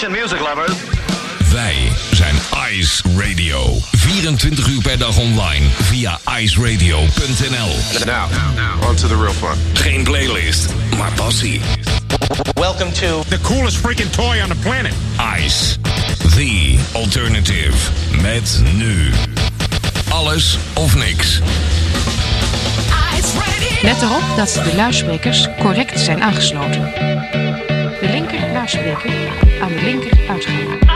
Attention music lovers. Wij zijn Ice Radio. 24 uur per dag online via iceradio.nl. Now, on to the real fun. Geen playlist, maar passie. Welcome to The coolest freaking toy on the planet. Ice, the alternative. Met nu. Alles of niks. Let erop dat de luidsprekers correct zijn aangesloten. De linker luidspreker aan de linker uitgang.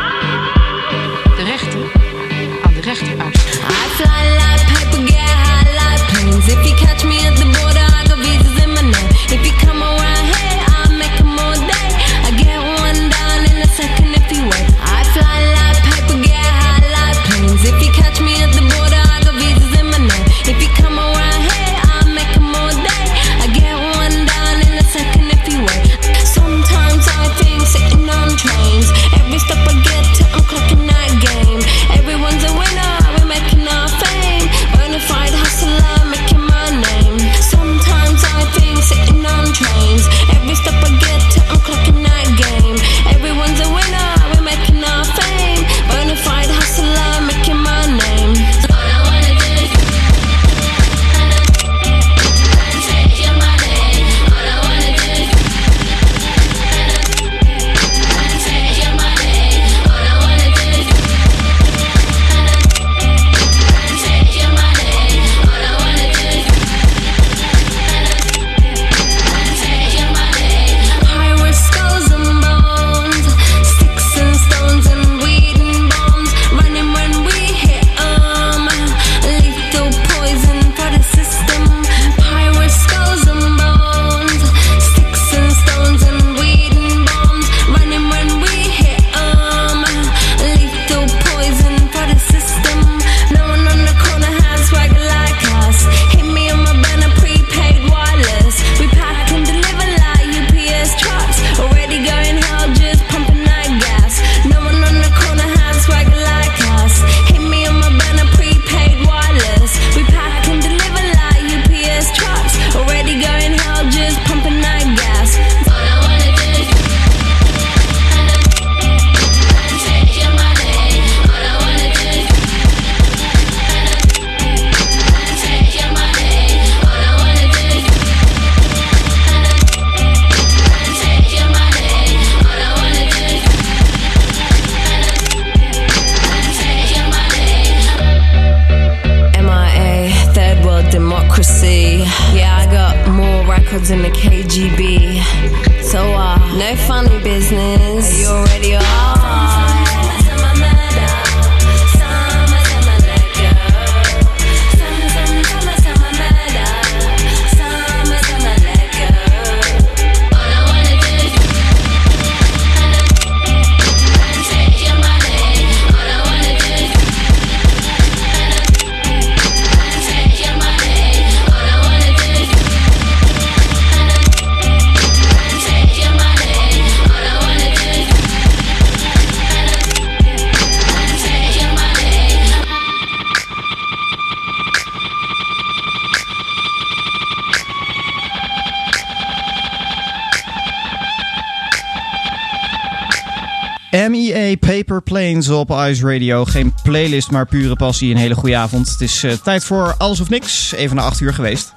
MEA Paper Planes op Ice Radio. Geen playlist, maar pure passie. Een hele goede avond. Het is eh, tijd voor alles of niks. Even na 8 uur geweest.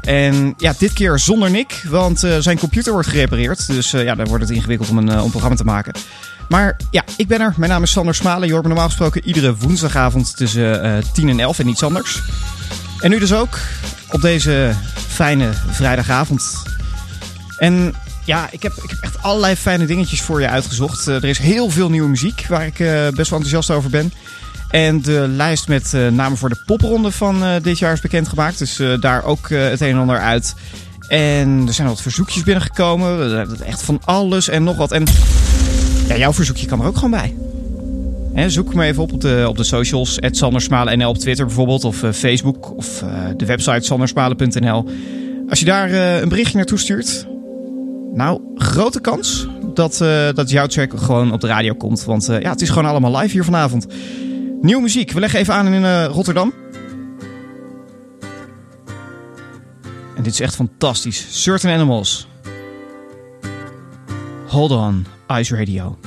En ja, dit keer zonder Nick, want eh, zijn computer wordt gerepareerd. Dus eh, ja, dan wordt het ingewikkeld om een, om programma te maken. Maar ja, ik ben er. Mijn naam is Sander Smalen. Je hoort me normaal gesproken iedere woensdagavond tussen eh 10 en 11 en niets anders. En nu dus ook op deze fijne vrijdagavond. En ja, ik heb, ik heb echt allerlei fijne dingetjes voor je uitgezocht. Eh, er is heel veel nieuwe muziek waar ik eh, best wel enthousiast over ben. En de lijst met eh, namen voor de popronde van dit jaar is bekendgemaakt. Dus daar ook het een en ander uit. En er zijn wat verzoekjes binnengekomen. Echt van alles en nog wat. En ja, jouw verzoekje kan er ook gewoon bij. Zoek me even op op de, op de socials. @sandersmalen.nl op Twitter bijvoorbeeld. Of Facebook. Of de website sandersmalen.nl. Als je daar een berichtje naartoe stuurt. Nou, grote kans dat, eh, dat jouw track gewoon op de radio komt. Want eh, ja, het is gewoon allemaal live hier vanavond. Nieuwe muziek. We leggen even aan in eh, Rotterdam. En dit is echt fantastisch. Certain Animals. Hold on, Ice Radio.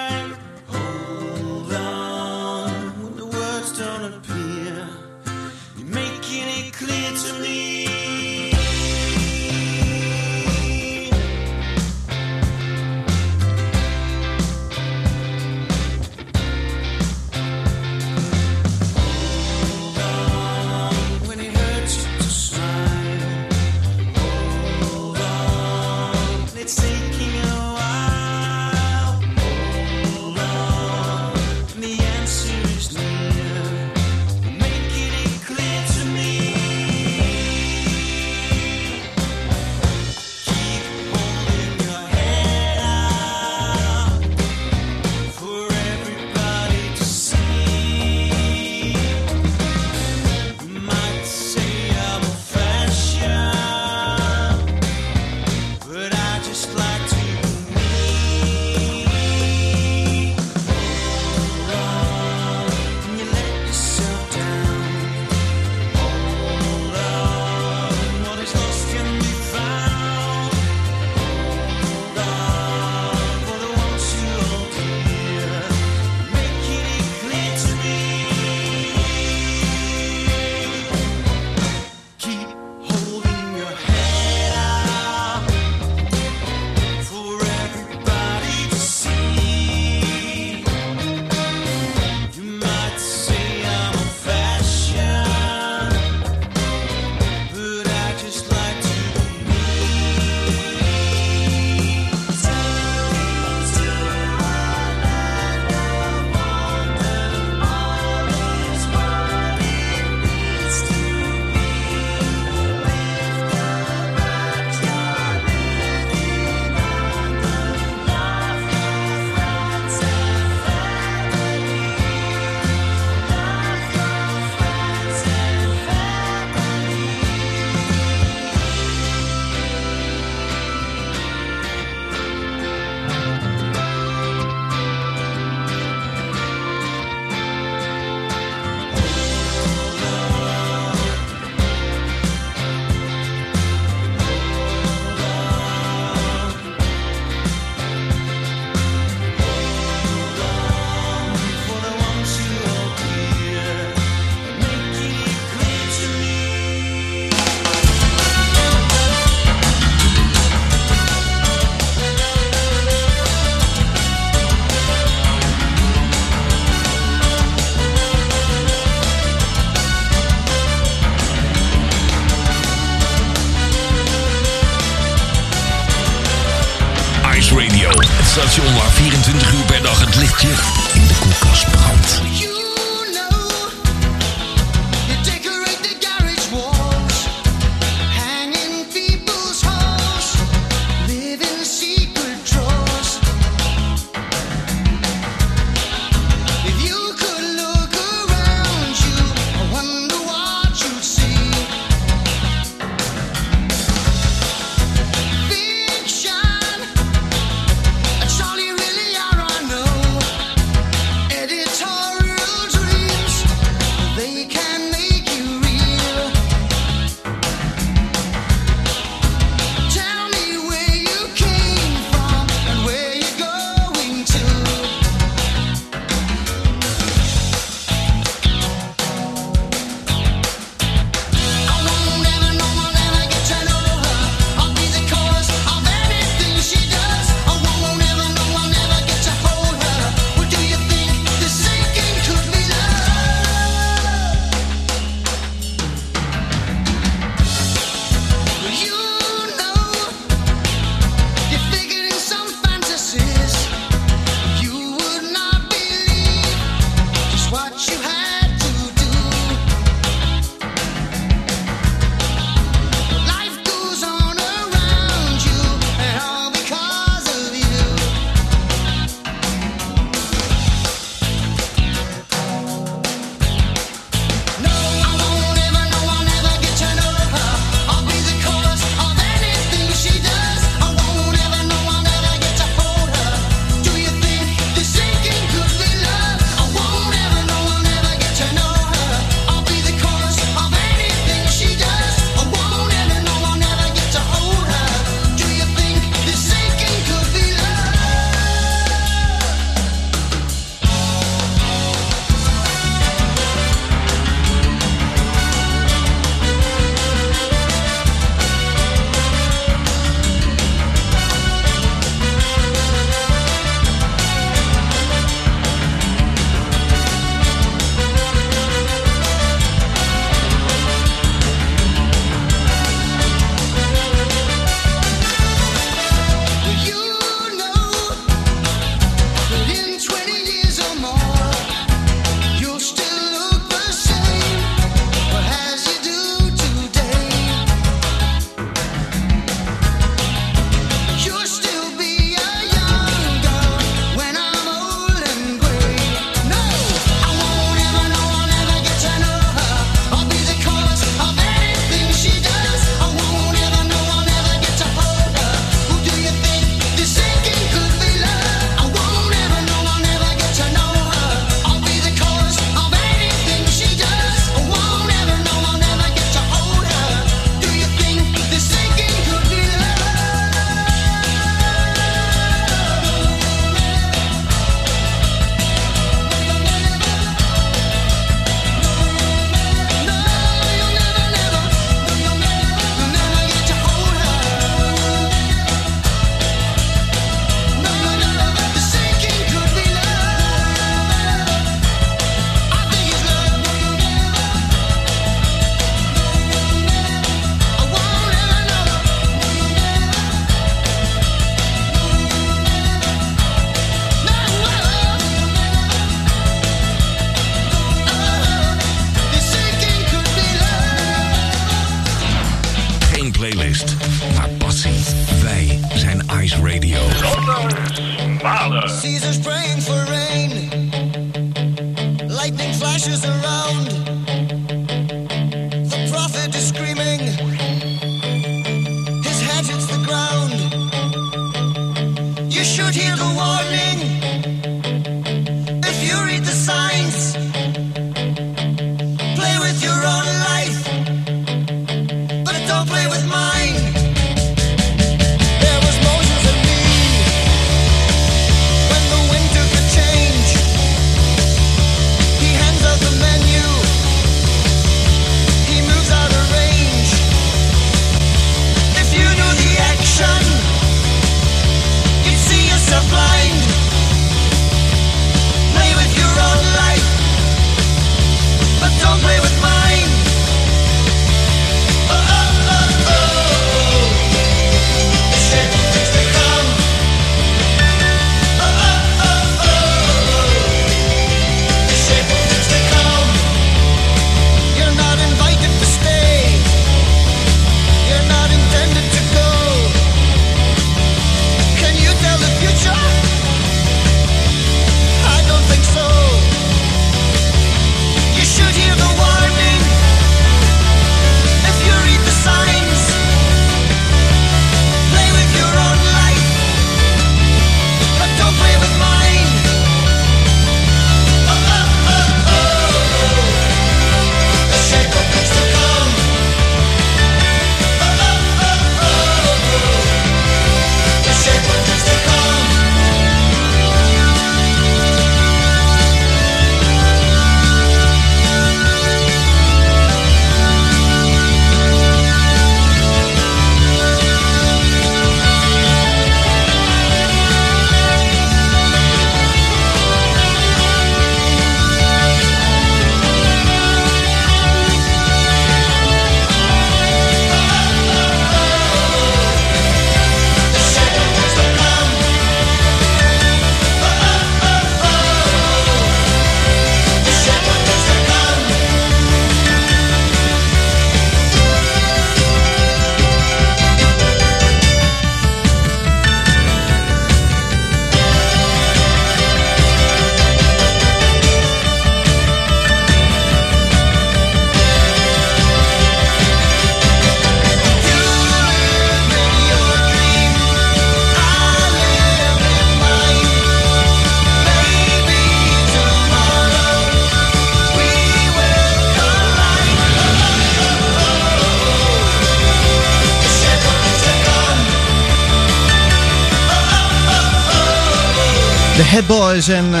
Head Boys en eh,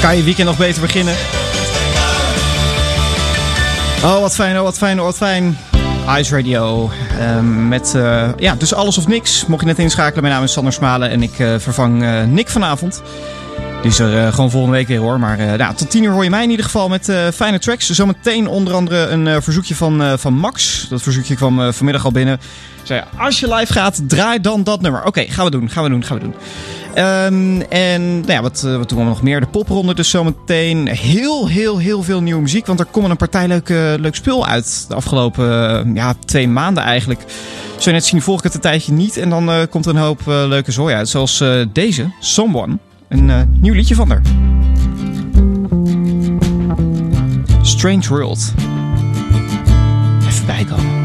kan je weekend nog beter beginnen? Oh, wat fijn, oh, wat fijn, oh, wat fijn. Ice Radio. ehm, met eh, ja, dus alles of niks. Mocht je net inschakelen, mijn naam is Sander Smalen en ik eh, vervang Nick vanavond. Die is er eh, gewoon volgende week weer hoor. Maar eh, nou, tot tien uur hoor je mij in ieder geval met eh, fijne tracks. Zometeen onder andere een verzoekje van, van Max. Dat verzoekje kwam vanmiddag al binnen. Zei, als je live gaat, draai dan dat nummer. Oké, gaan we doen, gaan we doen, gaan we doen. Ehm, en nou ja, wat, wat doen we nog meer? De popronde dus zometeen. Heel, heel, heel veel nieuwe muziek. Want er komen een partij leuk, eh, leuk spul uit de afgelopen ja, twee maanden eigenlijk. Je net zien, volg ik het een tijdje niet. En dan komt er een hoop leuke zooi uit. Zoals deze, Someone. Een eh, nieuw liedje van haar. Strange World. Even bijkomen.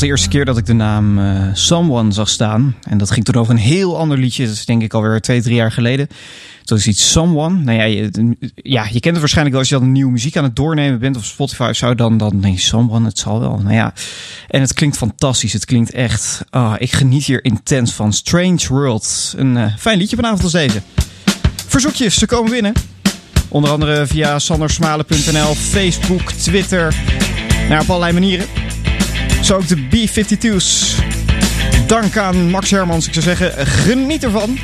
De eerste keer dat ik de naam eh, Someone zag staan. En dat ging toen over een heel ander liedje. Dat is denk ik alweer twee, drie jaar geleden. Toen is iets Someone. Nou ja je, ja, je kent het waarschijnlijk wel als je dan nieuwe muziek aan het doornemen bent. Of Spotify of zo. Dan, dan je Someone, het zal wel. Nou ja. En het klinkt fantastisch. Het klinkt echt... ah, ik geniet hier intens van. Strange World. Een eh, fijn liedje vanavond als deze. Verzoekjes, ze komen binnen. Onder andere via sandersmalen.nl, Facebook, Twitter. Nou, op allerlei manieren. Zo ook de B-52's. Dank aan Max Hermans. Ik zou zeggen, geniet ervan.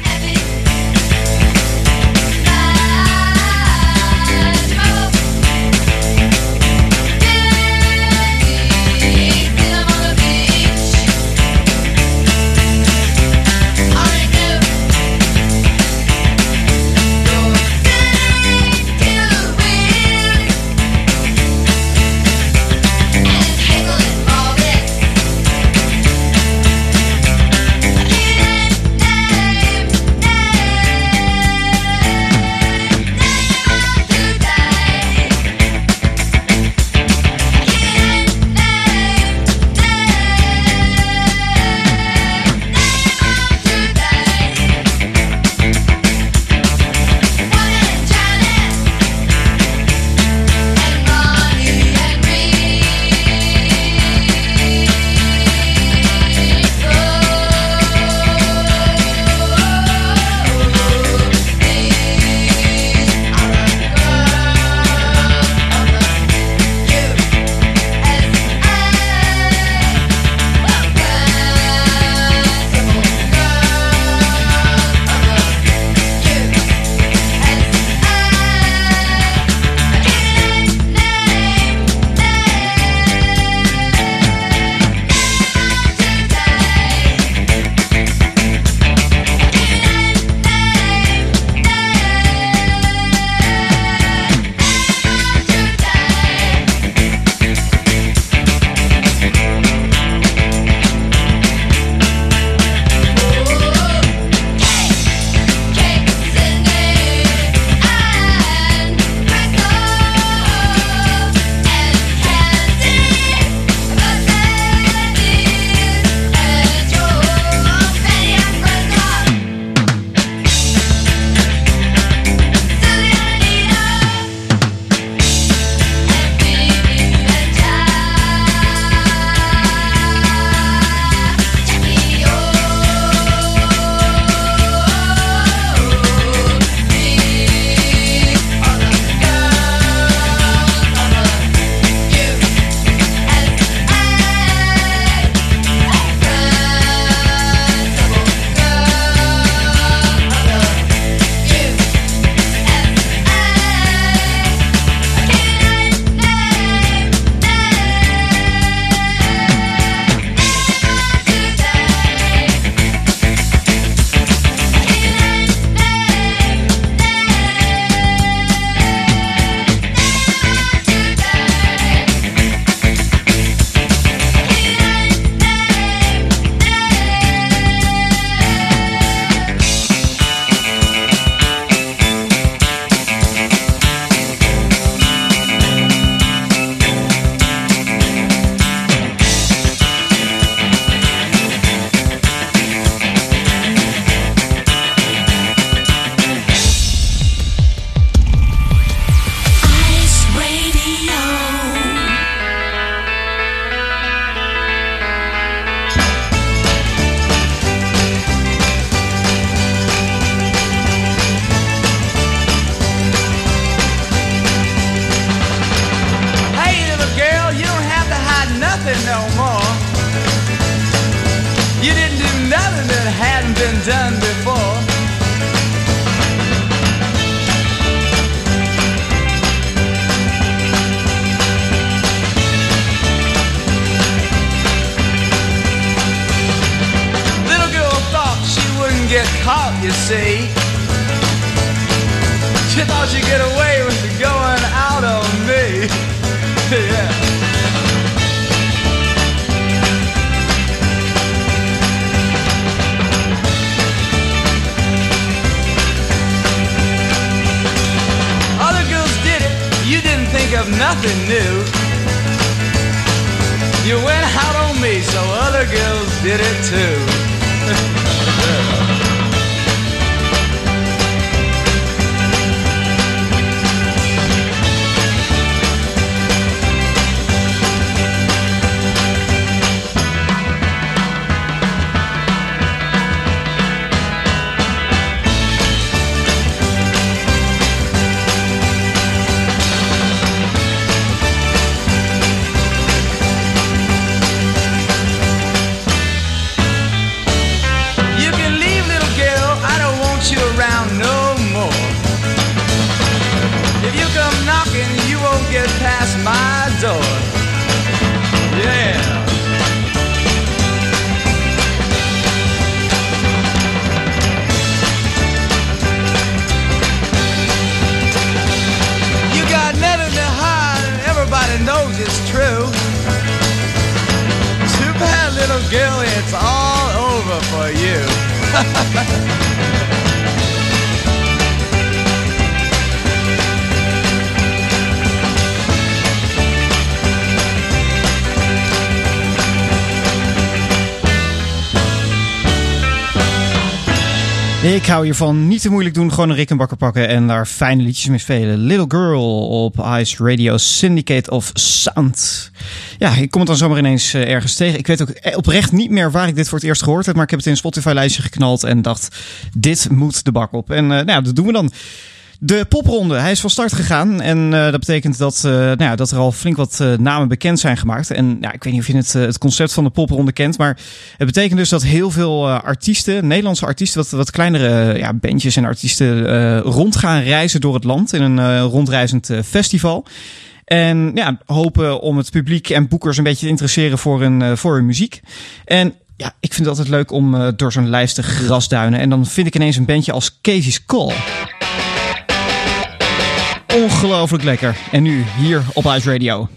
Ik hou hiervan niet te moeilijk doen, gewoon een rikkenbakker pakken en daar fijne liedjes mee spelen. Little Girl op Ice Radio Syndicate of Sound. Ja, ik kom het dan zomaar ineens eh, ergens tegen. Ik weet ook eh, oprecht niet meer waar ik dit voor het eerst gehoord heb, maar ik heb het in een Spotify-lijstje geknald en dacht, dit moet de bak op. En eh, nou dat doen we dan. De popronde, hij is van start gegaan. En eh, dat betekent dat, eh, nou ja, dat er al flink wat eh, namen bekend zijn gemaakt. En ja, ik weet niet of je het, het concept van de popronde kent. Maar het betekent dus dat heel veel artiesten, Nederlandse artiesten, wat, wat kleinere ja, bandjes en artiesten rond gaan reizen door het land. In een rondreizend festival. En ja, hopen om het publiek en boekers een beetje te interesseren voor hun, voor hun muziek. En ja, ik vind het altijd leuk om door zo'n lijst te grasduinen. En dan vind ik ineens een bandje als Casey's Call. Ongelooflijk lekker. En nu hier op Ice Radio.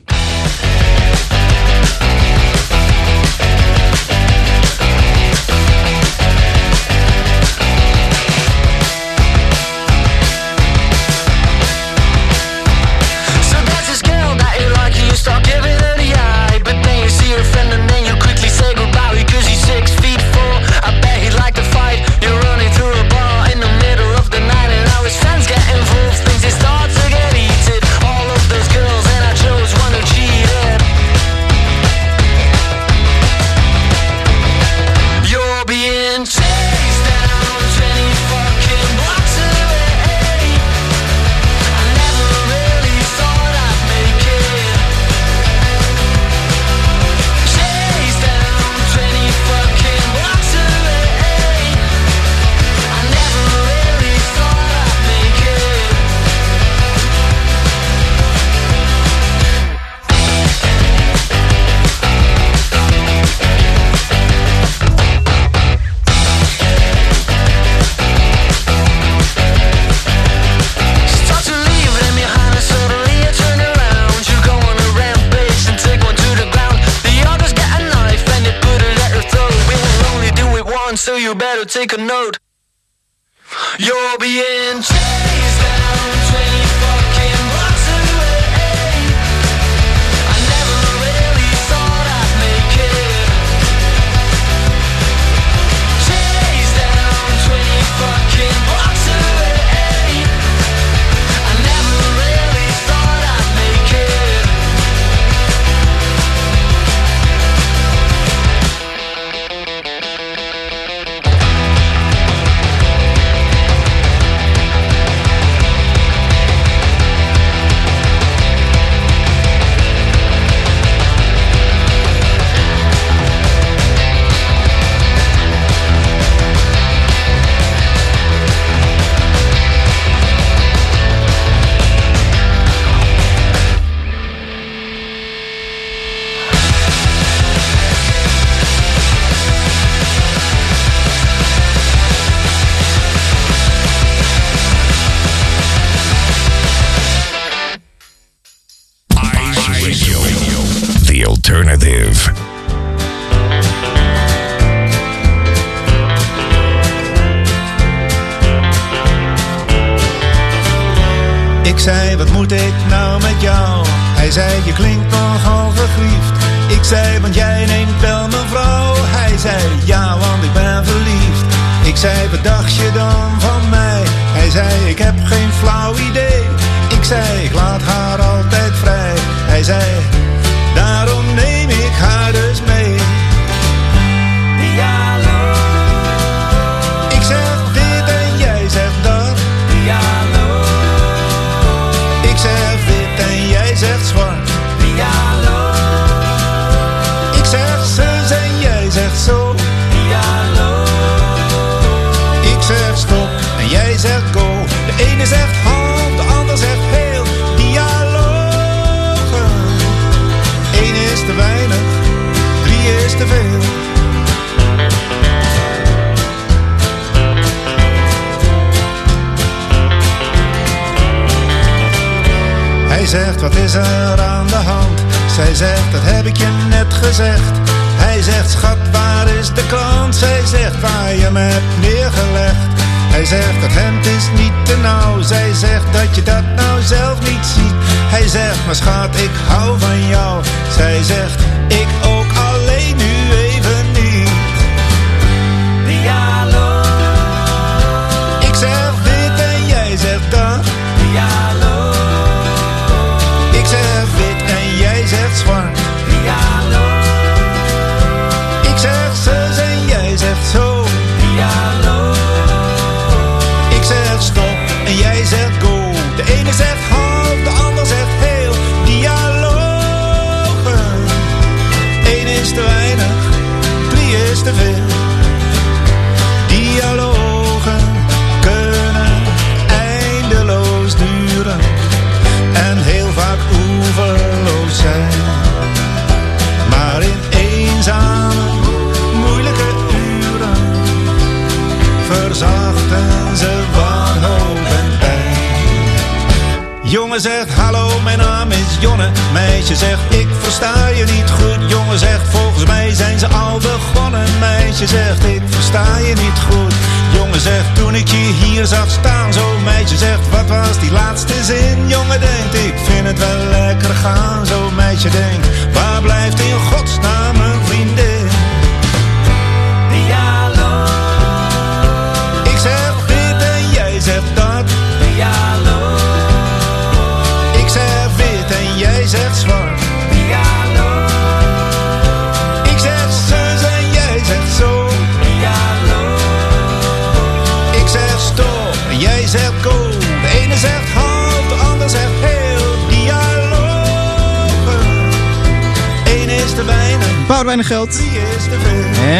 Take a note.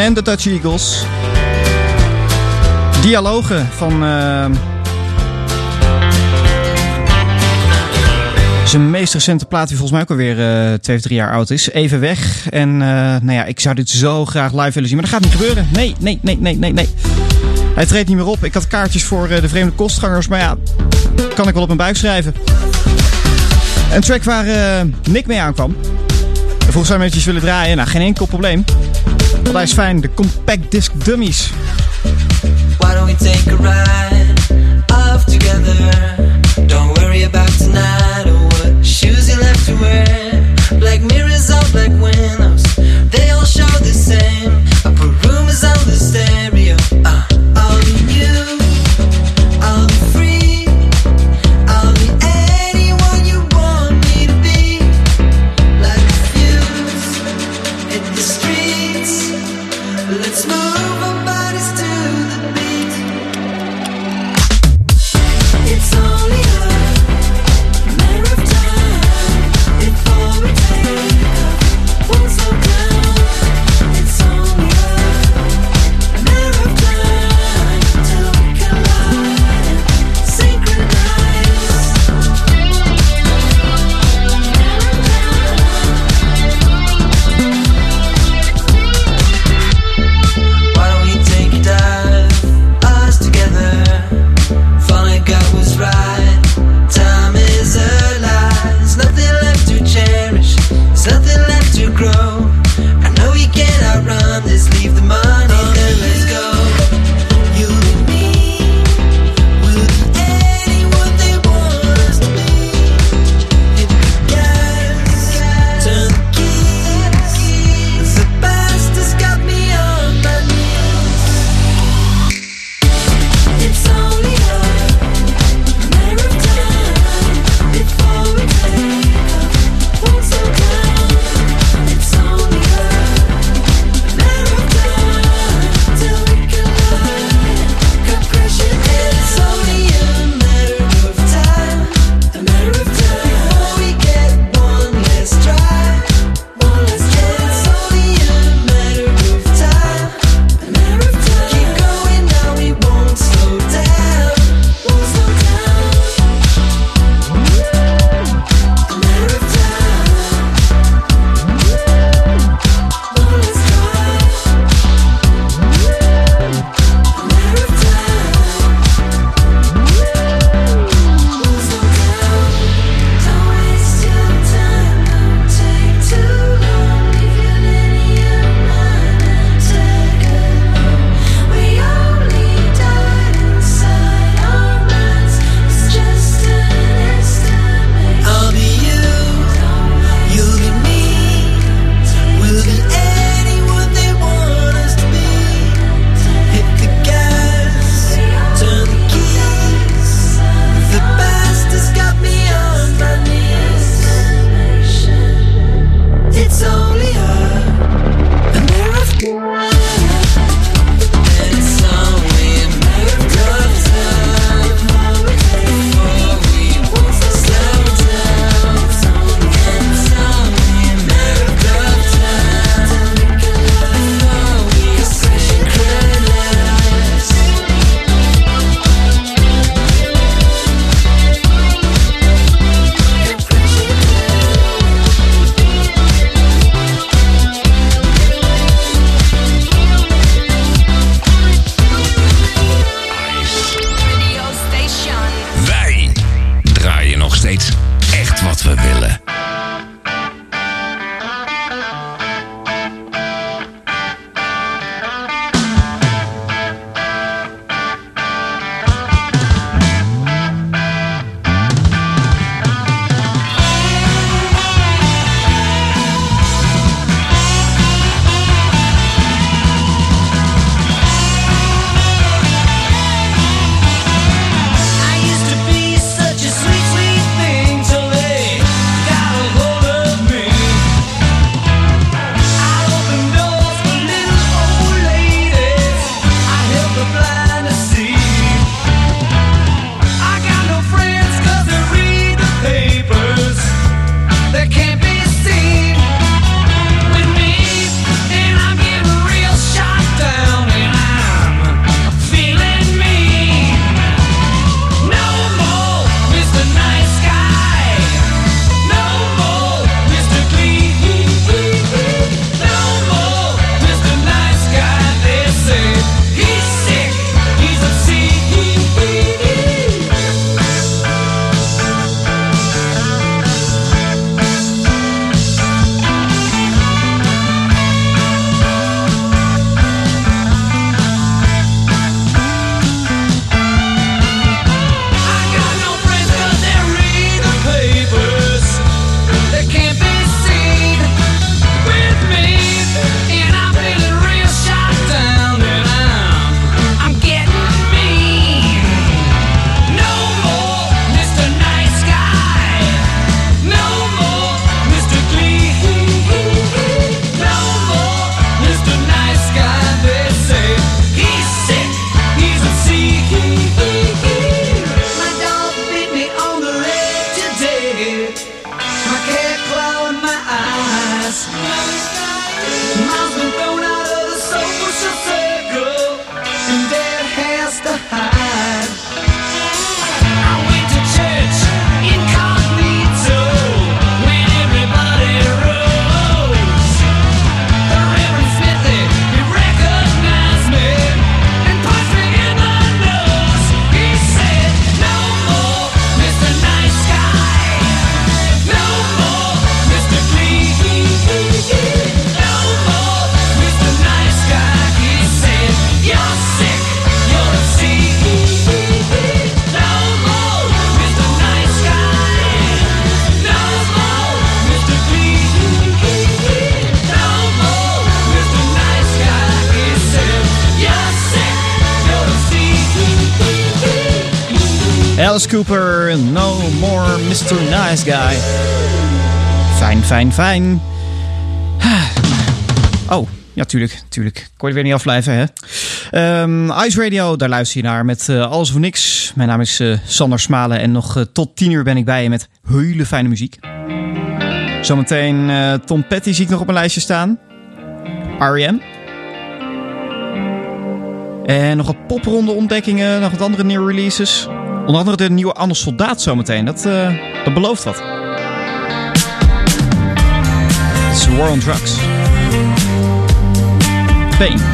en de Dutch Eagles. Dialogen van... Uh, zijn meest recente plaat, die volgens mij ook alweer uh, twee of drie jaar oud is. Even weg. En eh, nou ja, ik zou dit zo graag live willen zien. Maar dat gaat niet gebeuren. Nee, nee, nee, nee, nee, nee. Hij treedt niet meer op. Ik had kaartjes voor de vreemde kostgangers. Maar ja, kan ik wel op mijn buik schrijven. Een track waar Nick mee aankwam. Vroeg zou hem eventjes willen draaien. Nou, geen enkel probleem. Wat is fijn, de Compact Disc Dummies. Why don't we take a ride off together? Don't worry about tonight or what shoes you left to wear. Black mirrors all black windows, they all show the same. Cooper, No More Mr. Nice Guy. Fijn, fijn, fijn. Oh, ja, tuurlijk, tuurlijk. Kon je er weer niet afblijven, hè? Ehm, Ice Radio, daar luister je naar met eh, Alles of Niks. Mijn naam is eh, Sander Smalen en nog eh, tot 10 uur ben ik bij je met hele fijne muziek. Zometeen Tom Petty zie ik nog op mijn lijstje staan. R.E.M. En nog wat popronde ontdekkingen, nog wat andere nieuwe releases. Onder andere de nieuwe Anne Soldaat zometeen. Dat, eh, dat belooft wat. Is War on Drugs. Pain.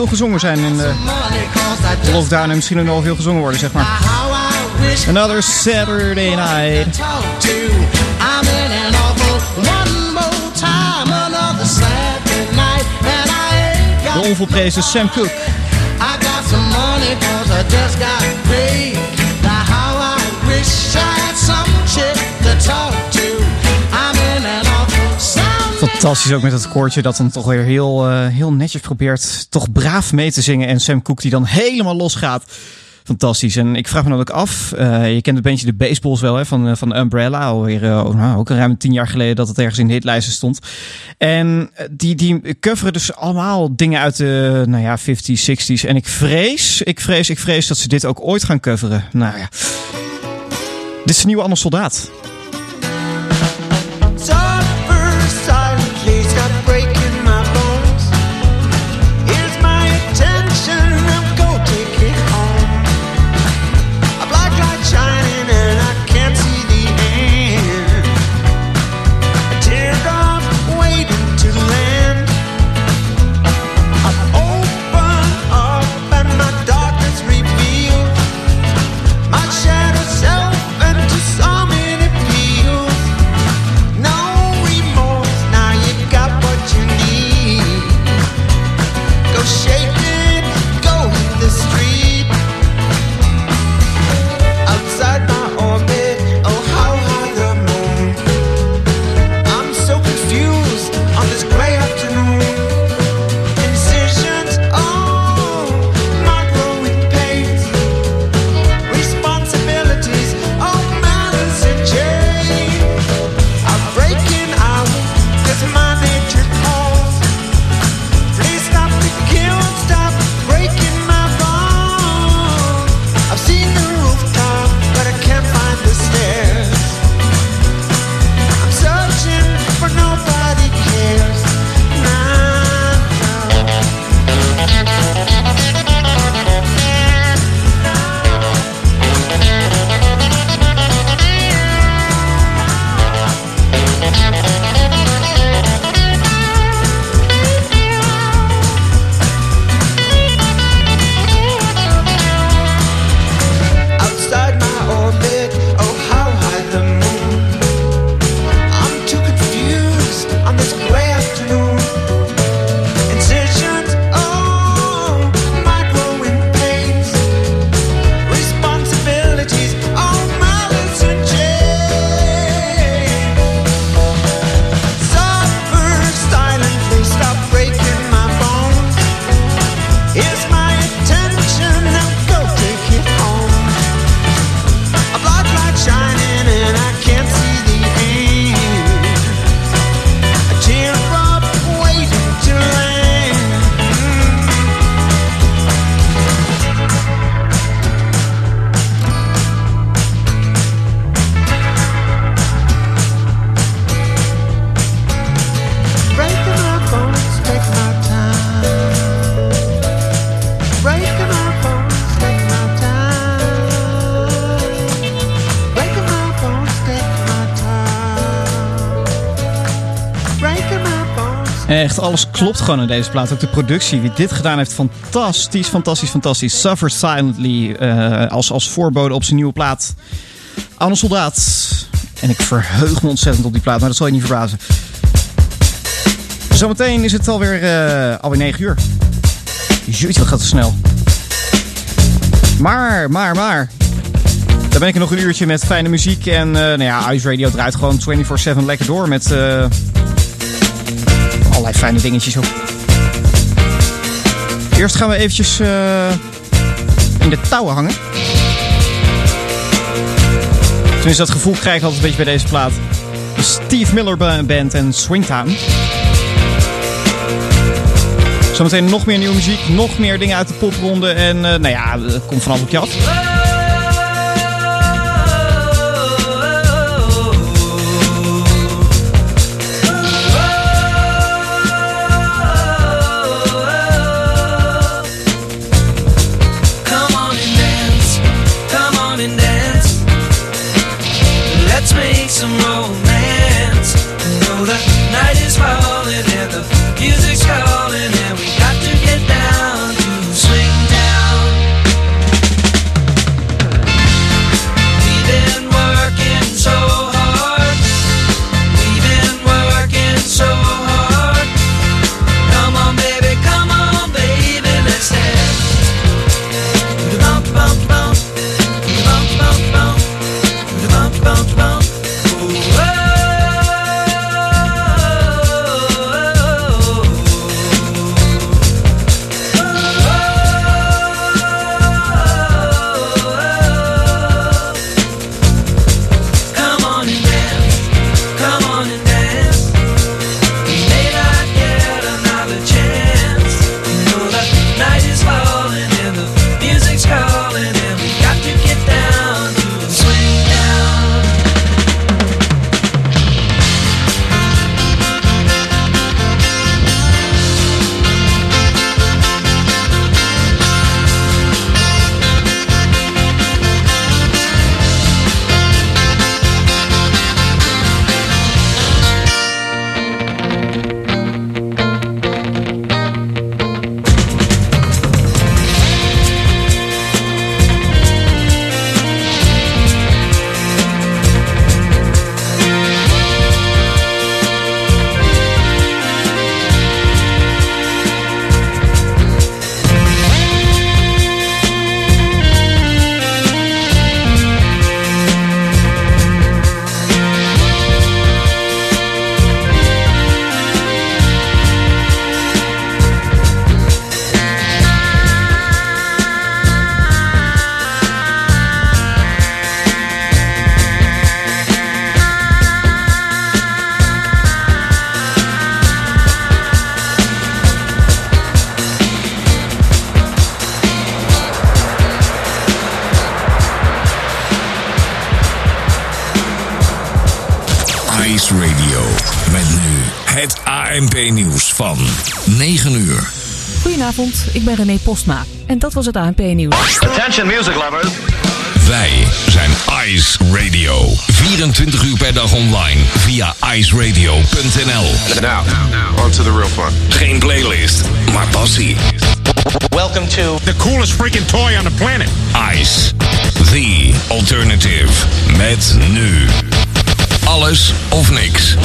Veel gezongen zijn in de cause I just lockdown. En misschien ook nog wel veel gezongen worden, zeg maar. how I wish Another Saturday night. talk to. I'm in an awful one more time, another Saturday night, and I got De onvolprezen Sam Cooke. I Fantastisch ook met het koortje dat dan toch weer heel, eh, heel netjes probeert toch braaf mee te zingen. En Sam Cooke die dan helemaal losgaat. Fantastisch. En ik vraag me dan ook af, eh, je kent het bandje de Baseballs wel hè, van, eh, van Umbrella. Alweer oh, nou, ook ruim tien jaar geleden dat het ergens in de hitlijsten stond. En die, die coveren dus allemaal dingen uit de nou ja, 50s, 60s. En ik vrees, ik vrees, ik vrees dat ze dit ook ooit gaan coveren. Nou ja. Dit is een nieuwe Anne Soldaat. Echt, alles klopt gewoon in deze plaat. Ook de productie, wie dit gedaan heeft, fantastisch, fantastisch, fantastisch. Suffer Silently, eh, als, als voorbode op zijn nieuwe plaat. Anne Soldaat. En ik verheug me ontzettend op die plaat, maar dat zal je niet verbazen. Zometeen is het alweer, eh alweer 9 uur. Jeetje, wat gaat het snel. Maar, maar, maar. Dan ben ik er nog een uurtje met fijne muziek. En eh nou ja, Ice Radio draait gewoon 24-7 lekker door met... allerlei fijne dingetjes op. Eerst gaan we eventjes eh, in de touwen hangen. Tenminste, dat gevoel krijg ik altijd een beetje bij deze plaat. De Steve Miller Ba- Band en Swingtown. Zometeen nog meer nieuwe muziek, nog meer dingen uit de popronde. En eh, nou ja, het komt vanaf op je af. Ik ben René Postma en dat was het ANP-nieuws. Attention music lovers. Wij zijn Ice Radio. 24 uur per dag online via iceradio.nl. Now, on to the real fun. Geen playlist, maar passie. Welcome to The coolest freaking toy on the planet. Ice, the alternative. Met nu. Alles of niks.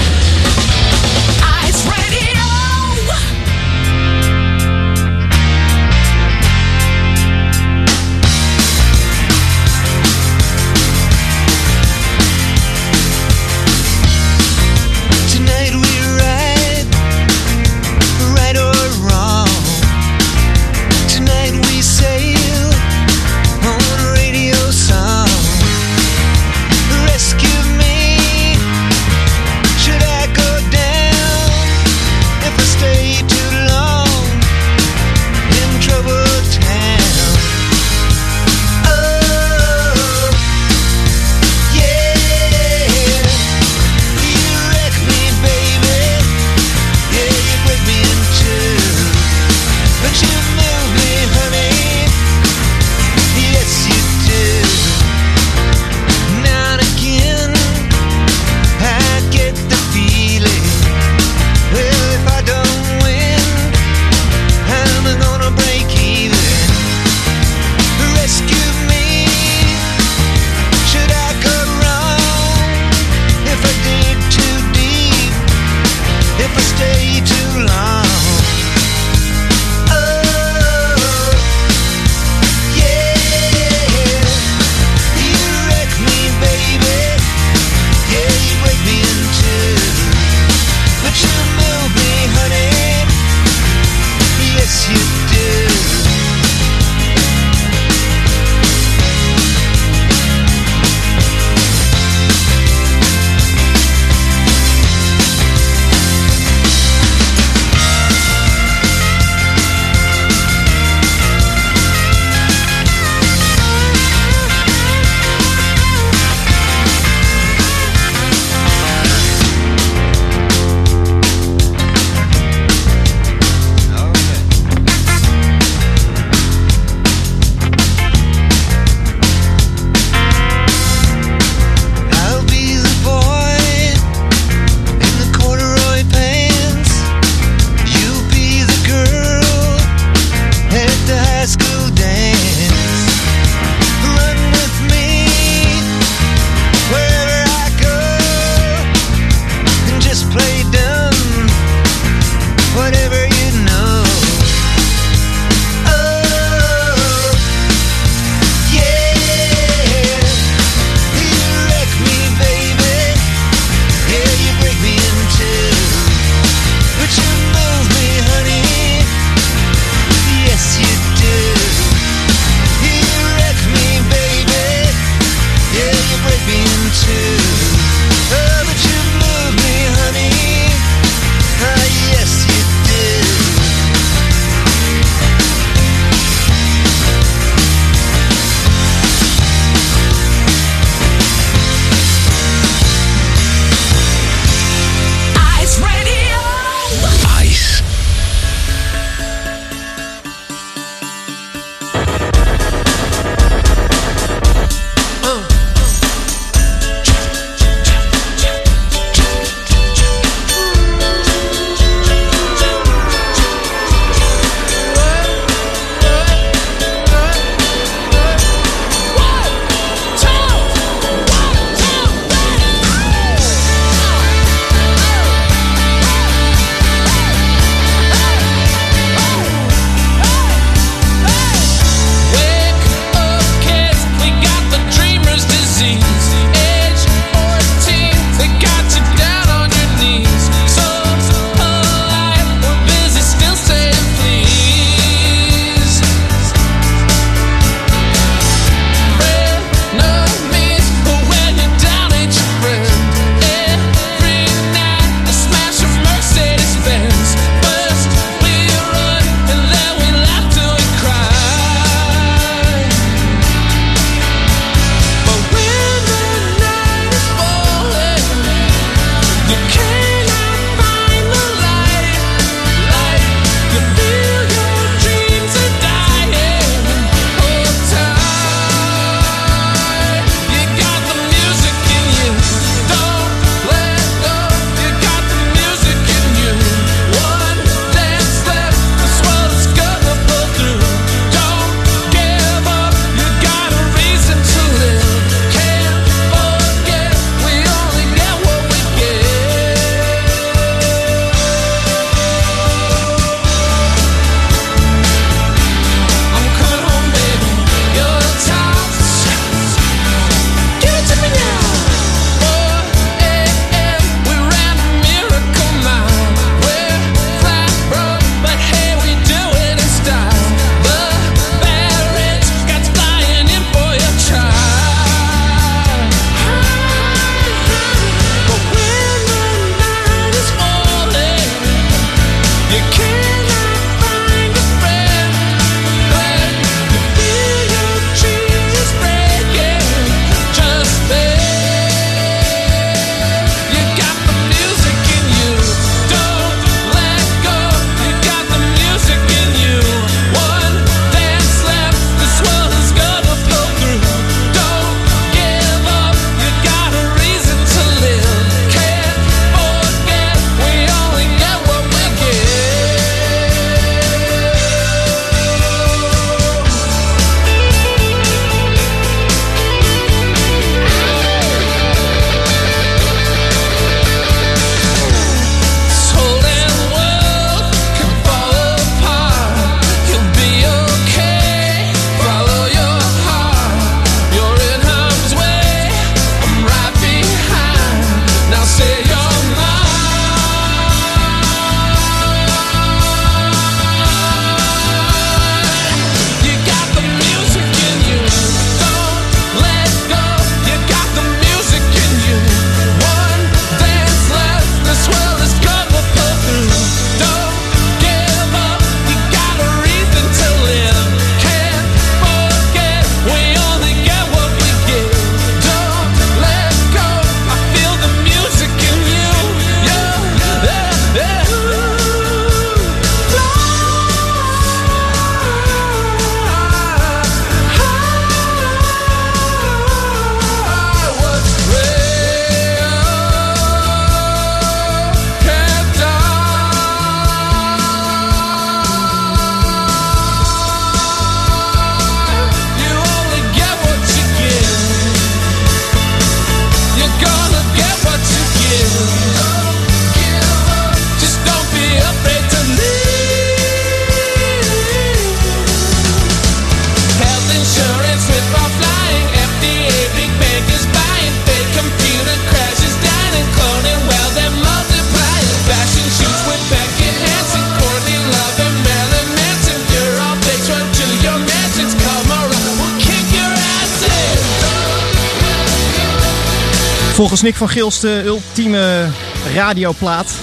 was Nick van Gils de ultieme radioplaat.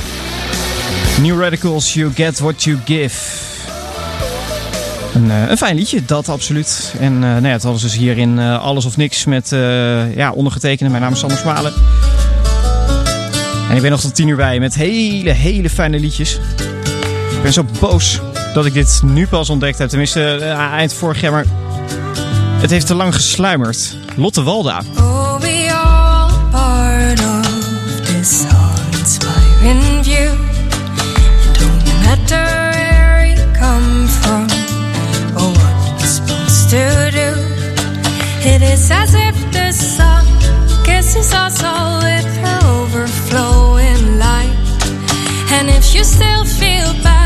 New Radicals, You Get What You Give. Een, eh, een fijn liedje, dat absoluut. En uh, nou ja, het hadden dus hier in eh, Alles of Niks met uh, ja, ondergetekende. Mijn naam is Sander Smalen. En ik ben nog tot tien uur bij met hele, hele fijne liedjes. Ik ben zo boos dat ik dit nu pas ontdekt heb. Tenminste, eind vorig jaar. Maar het heeft te lang gesluimerd. Lotte Walda. Oh, literary come from or what we're supposed to do. It is as if the sun kisses us all with her overflowing light. And if you still feel bad.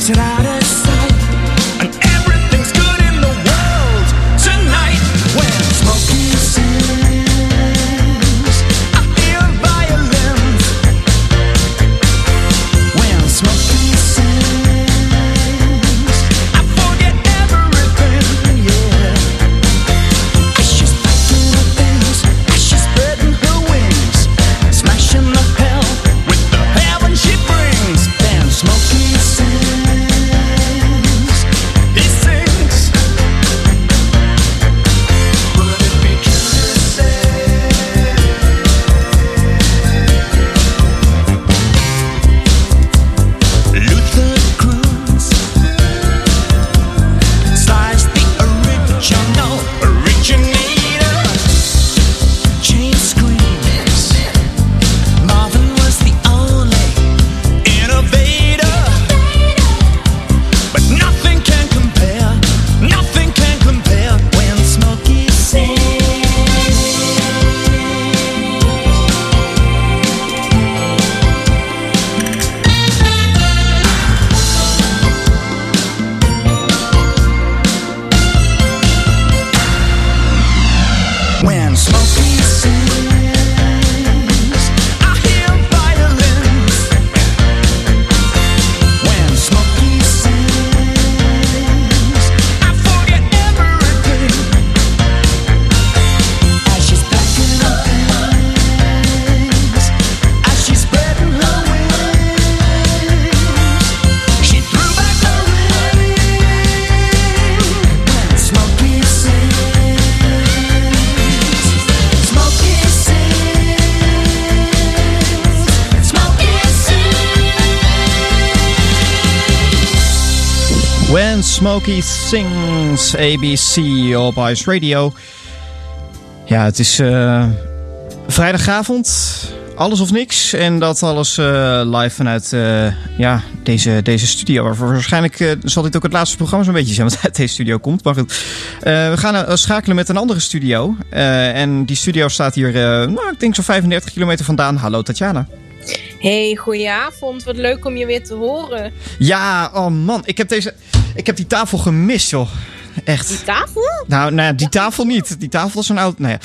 Será Smokey Sings, ABC op Ice Radio. Ja, het is eh, vrijdagavond, alles of niks. En dat alles eh, live vanuit eh, ja, deze, deze studio. Waarvoor waarschijnlijk zal dit ook het laatste programma zo'n beetje zijn wat uit deze studio komt. Maar goed, we gaan schakelen met een andere studio. En die studio staat hier, nou, ik denk zo'n 35 kilometer vandaan. Hallo Tatjana. Hey, goedenavond. Wat leuk om je weer te horen. Ja, oh man, ik heb, deze, ik heb die tafel gemist, joh. Echt. Die tafel? Nou, nou ja, die tafel niet. Die tafel is zo'n oud. Nou ja.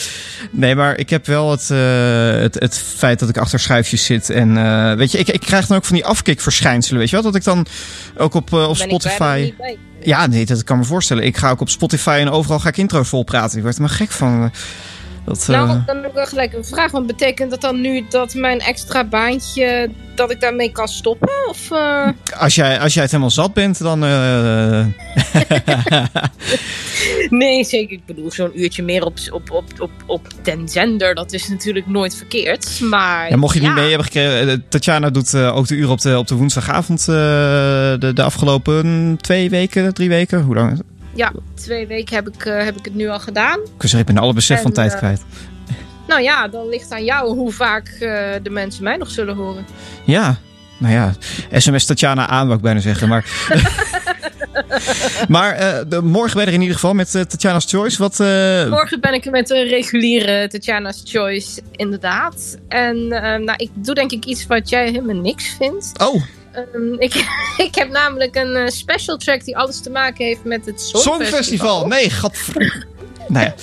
Nee, maar ik heb wel het, eh, het, het feit dat ik achter schuifjes zit. En eh, weet je, ik, ik krijg dan ook van die afkikverschijnselen. Weet je wel? Dat ik dan ook op, op Ben Spotify. Ja, nee, dat kan me voorstellen. Ik ga ook op Spotify en overal ga ik intro's vol praten. Ik word er maar gek van. Dat, eh, Nou, dan heb ik wel gelijk een vraag. Want betekent dat dan nu dat mijn extra baantje, dat ik daarmee kan stoppen? Of, eh, als, jij, als jij het helemaal zat bent, dan. eh, Nee, zeker. Ik bedoel, zo'n uurtje meer op, op, op, op, op den zender, dat is natuurlijk nooit verkeerd. Maar ja, mocht je ja, niet mee hebben gekregen. Tatjana doet ook de uur op de, op de woensdagavond. de, de afgelopen twee weken, drie weken. Hoe lang? Ja, twee weken heb ik, eh, heb ik het nu al gedaan. Ik zeggen, ik ben alle besef En, van tijd eh, kwijt. Nou ja, dan ligt aan jou hoe vaak eh, de mensen mij nog zullen horen. Ja, nou ja, sms Tatjana aan, wou ik bijna zeggen. Maar, maar de, morgen ben je er in ieder geval met eh, Tatjana's Choice. Wat, Morgen ben ik er met een reguliere Tatjana's Choice, inderdaad. En nou, ik doe denk ik iets wat jij helemaal niks vindt. Oh, Ehm, ik, ik heb namelijk een eh, special track die alles te maken heeft met het Songfestival. Songfestival. Nee, gadver... nou ja,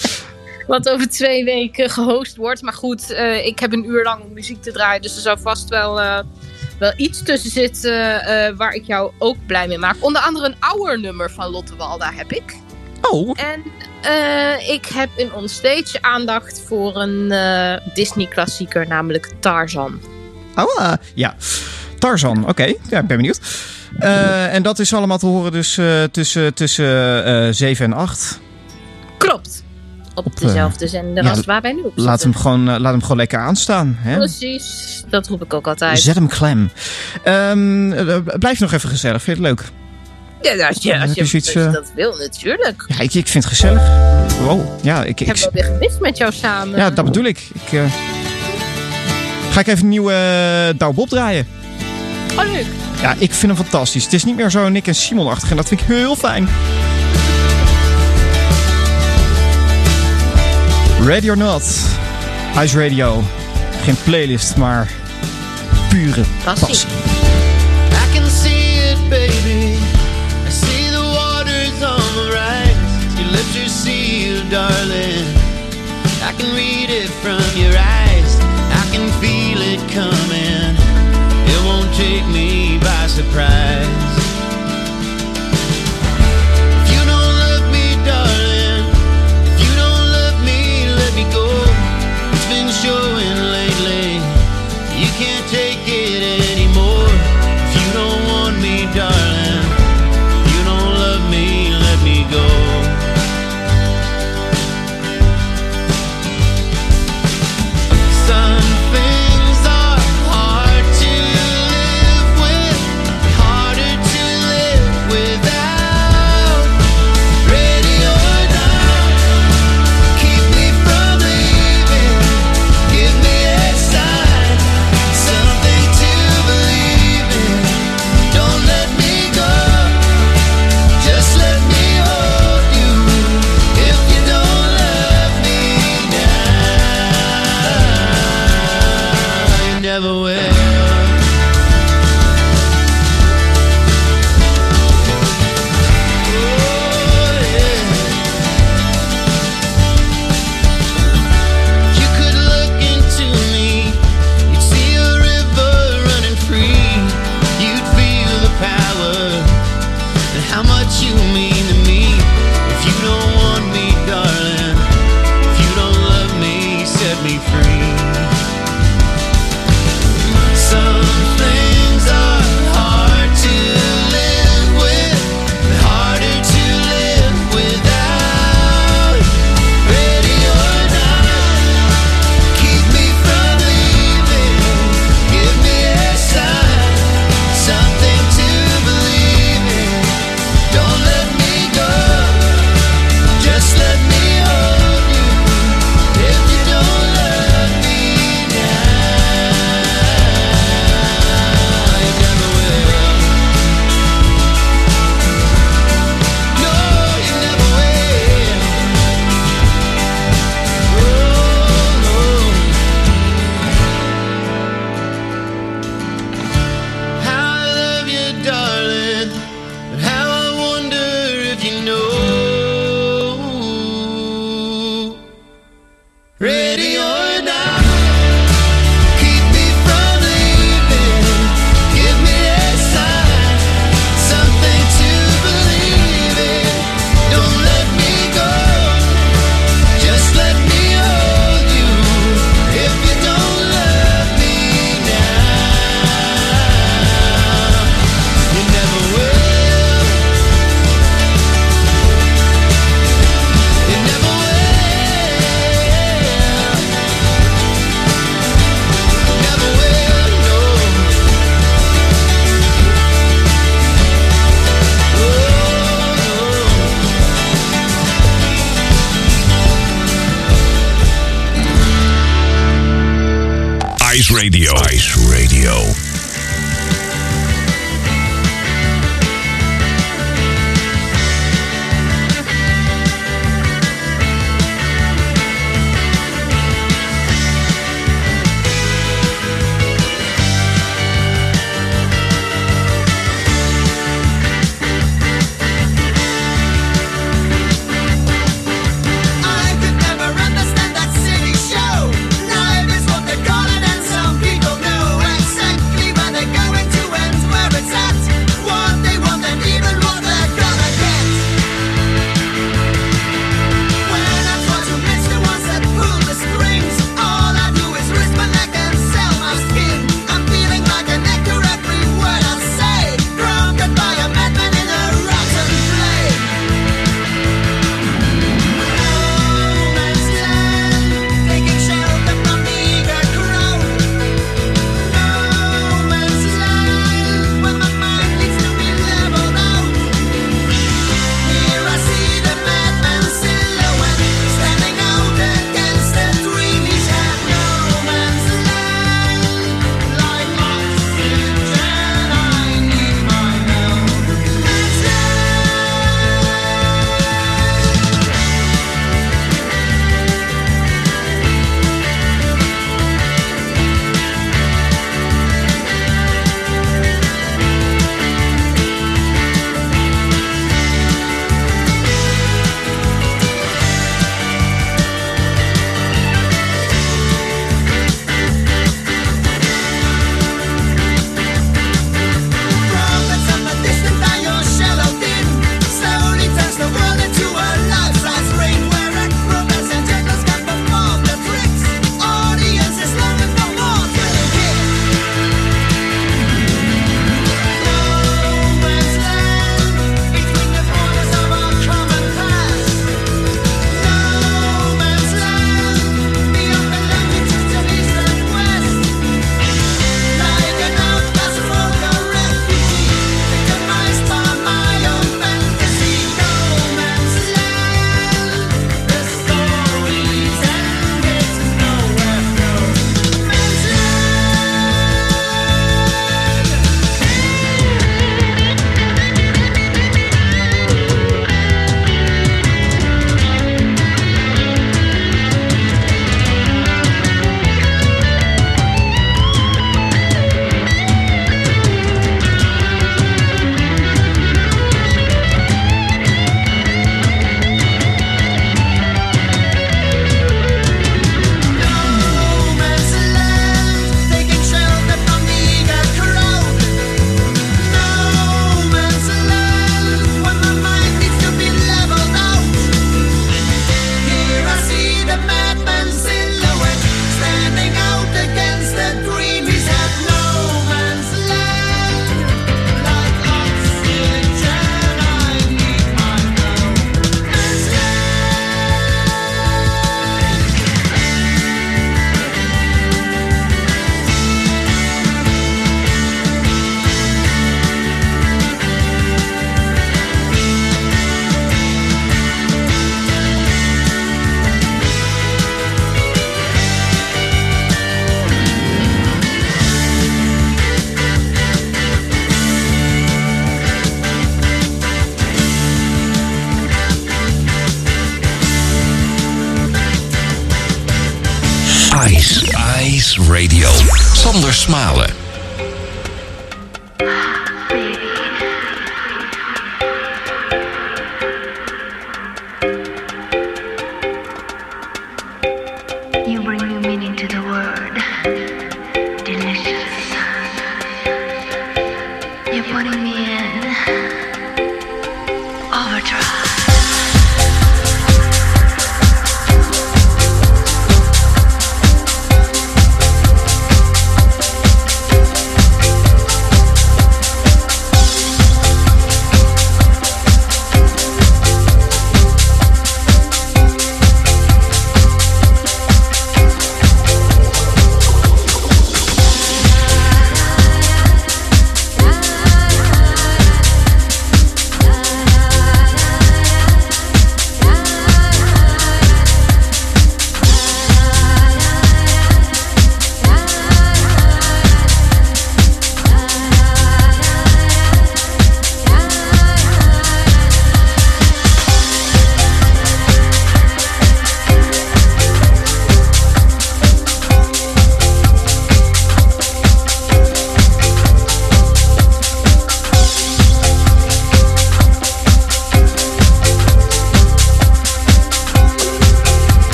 Wat over twee weken gehost wordt. Maar goed, eh, ik heb een uur lang om muziek te draaien. Dus er zou vast wel, eh, wel iets tussen zitten waar ik jou ook blij mee maak. Onder andere een ouder nummer van Lotte Walda heb ik. oh, En ik heb in onstage aandacht voor een Disney-klassieker, namelijk Tarzan. oh ja. Tarzan, oké. Ja, ik ben benieuwd. Eh, en dat is allemaal te horen dus eh, tussen, tussen eh 7 en 8. Klopt. Op, Op, eh, dezelfde zender ja, als waar wij nu op Laat hem, gewoon, eh, laat hem gewoon lekker aanstaan. Hè? Precies, dat roep ik ook altijd. Zet hem klem. Ehm, eh, blijf nog even gezellig. Vind je het leuk? Ja, als je, als je, eh, dat wil, natuurlijk. Ja, ik, ik vind het gezellig. Wow. Ja, ik, Ik heb ik, wel weer gemist met jou samen. ja dat bedoel ik. ik eh, Ga ik even een nieuwe uh, Douwe Bob draaien? Oh, leuk. Ja, ik vind hem fantastisch. Het is niet meer zo Nick en Simon-achtig en dat vind ik heel fijn. Ready or not. Ice Radio. Geen playlist, maar pure passie. passie. I can see it, baby. I see the waters on the rise. You lift your darling. I can read it from your eyes. Surprise. Smalen.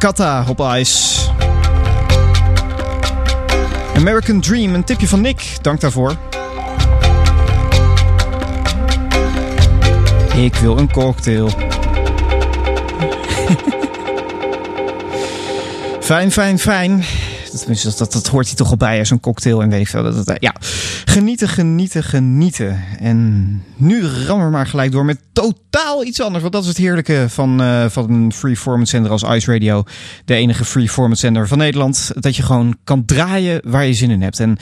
Jakarta op ice. American Dream, een tipje van Nick. Dank daarvoor. Ik wil een cocktail. fijn, fijn, fijn. Dat, dat, dat hoort hij toch al bij, zo'n cocktail en weet ik dat, ja. Genieten, genieten, genieten. En nu rammen we maar gelijk door met totaal iets anders. Want dat is het heerlijke van, eh, van een free format zender als Ice Radio. De enige free format zender van Nederland. Dat je gewoon kan draaien waar je zin in hebt. En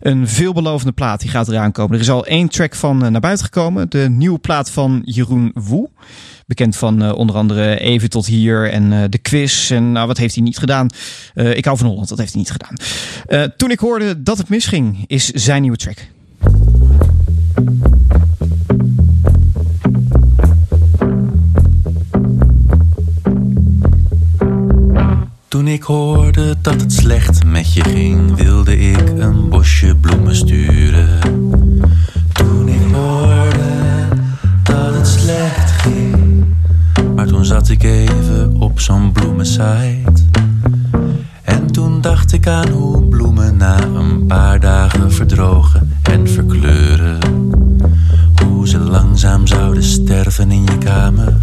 Een veelbelovende plaat die gaat eraan komen. Er is al één track van eh, naar buiten gekomen. De nieuwe plaat van Jeroen Woe. Bekend van eh, onder andere Even tot hier en de quiz. En nou, wat heeft hij niet gedaan? Ik hou van Holland, dat heeft hij niet gedaan. Toen ik hoorde dat het misging, is zijn nieuwe track. Toen ik hoorde dat het slecht met je ging, wilde ik een bosje bloemen sturen. Toen ik hoorde dat het slecht ging, maar toen zat ik even op zo'n bloemensite. En toen dacht ik aan hoe bloemen na een paar dagen verdrogen en verkleuren. Hoe ze langzaam zouden sterven in je kamer.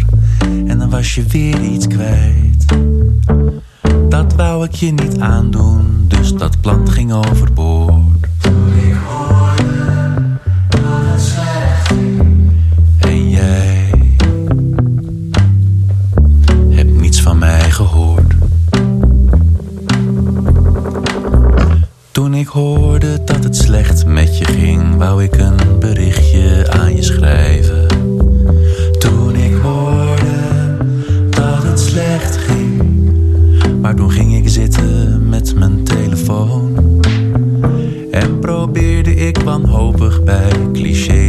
En dan was je weer iets kwijt. Dat wou ik je niet aandoen, dus dat plan ging overboord. Toen ik hoorde dat het slecht ging. En jij hebt niets van mij gehoord. Toen ik hoorde dat het slecht met je ging, wou ik een bij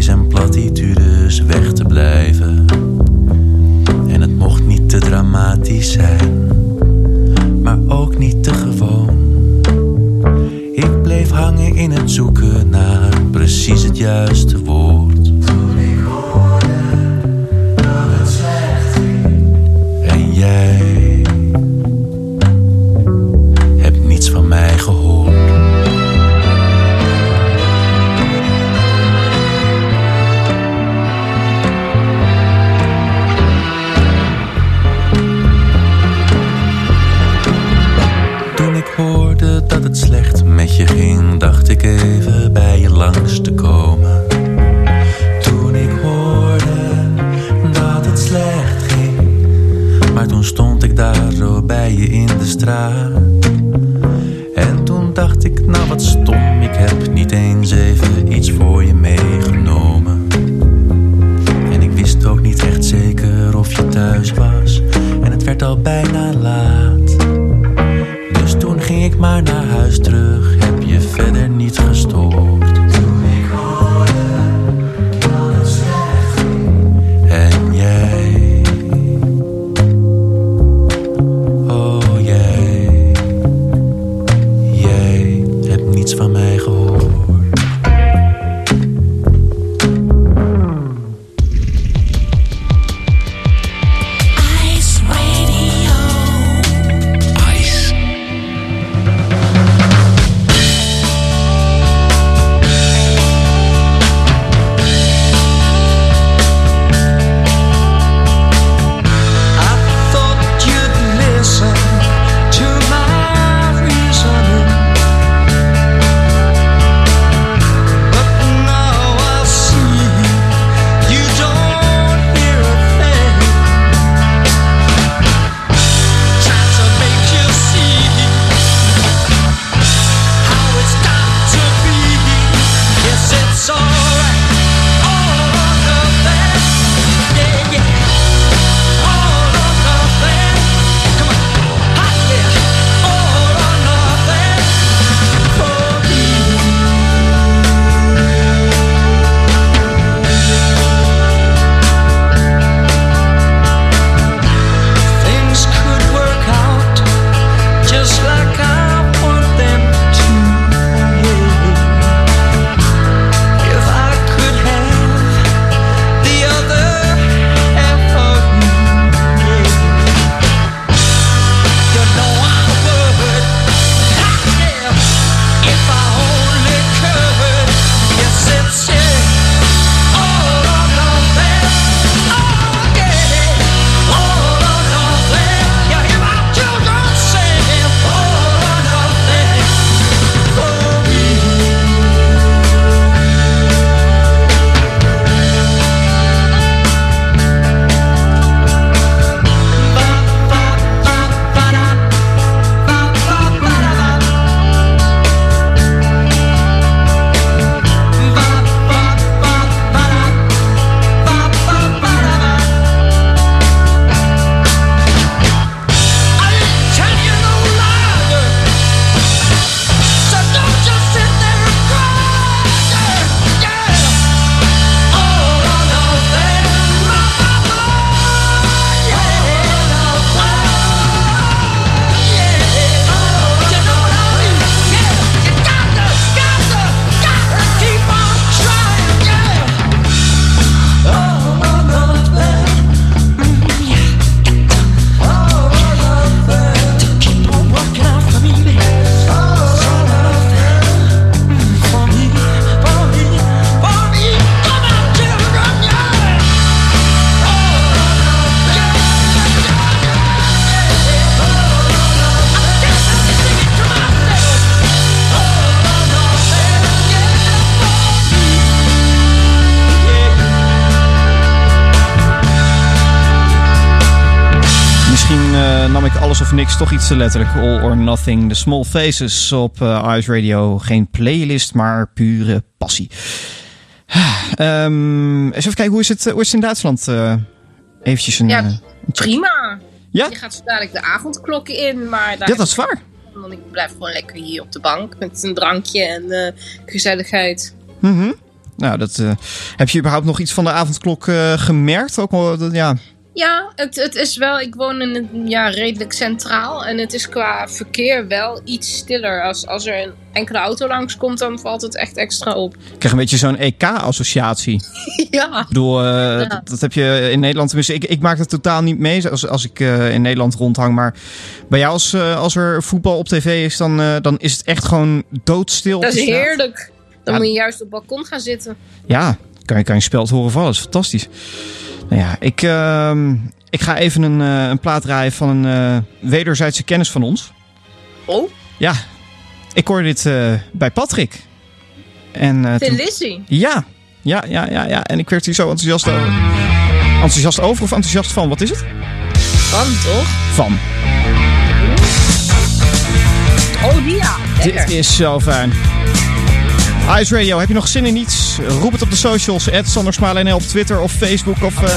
letterlijk. All or nothing. The Small Faces op eh, Ice Radio. Geen playlist, maar pure passie. Ehm, eens even kijken, hoe is het, hoe is het in Duitsland? Eh eventjes een... Ja, eh. Prima. Ja? Je gaat zo dadelijk de avondklokken in, maar daar Ja, dat is waar. Want ik blijf gewoon lekker hier op de bank met een drankje en eh, gezelligheid. Mhm. Nou, dat, eh, heb je überhaupt nog iets van de avondklok eh, gemerkt? Ook al, dat- ja, Ja, het, het is wel. Ik woon in een, ja, redelijk centraal. En het is qua verkeer wel iets stiller. Als, als er een enkele auto langskomt, dan valt het echt extra op. ik krijg een beetje zo'n EK-associatie. ja. Ik bedoel, eh, dat, dat heb je in Nederland. Tenminste, ik, ik maak het totaal niet mee als, als ik eh, in Nederland rondhang. Maar bij jou, als, eh, als er voetbal op tv is, dan, dan is het echt gewoon doodstil. Dat is heerlijk. Dan Ja. moet je juist op het balkon gaan zitten. Ja, kan je, kan je speld horen vallen. Dat is fantastisch. Nou ja, ik, ehm, ik ga even een, eh, een plaat draaien van een eh, wederzijdse kennis van ons. Oh, Ja, ik hoorde dit eh, bij Patrick. En, toen- Lizzy. Ja, ja, ja, ja, ja. En ik werd hier zo enthousiast over. Enthousiast over of enthousiast van? Wat is het? Van toch? Van. Oh, die ja. Lekker. Dit is zo fijn. Ice Radio, heb je nog zin in iets? Roep het op de socials. @sandersmalen.nl op Twitter of Facebook of... eh,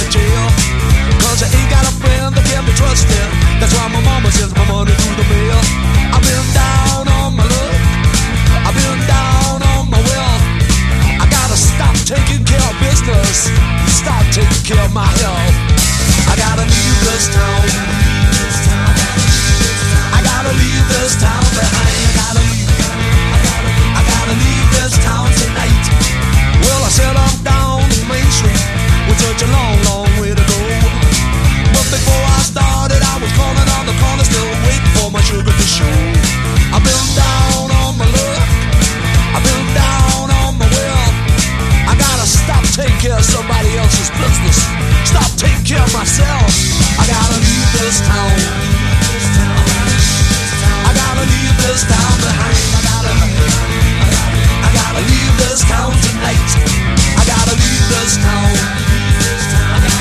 of jail. Cause I ain't got a friend that can be trusted. That's why my mama sends my money through the mail. I've been down on my luck. I've been down on my wealth. I gotta stop taking care of business. and Start taking care of my health. I gotta leave this town. Somebody else's business. Stop taking care of myself. I gotta leave this town. I gotta leave this town behind. I gotta, I gotta leave this town tonight. I gotta leave this town.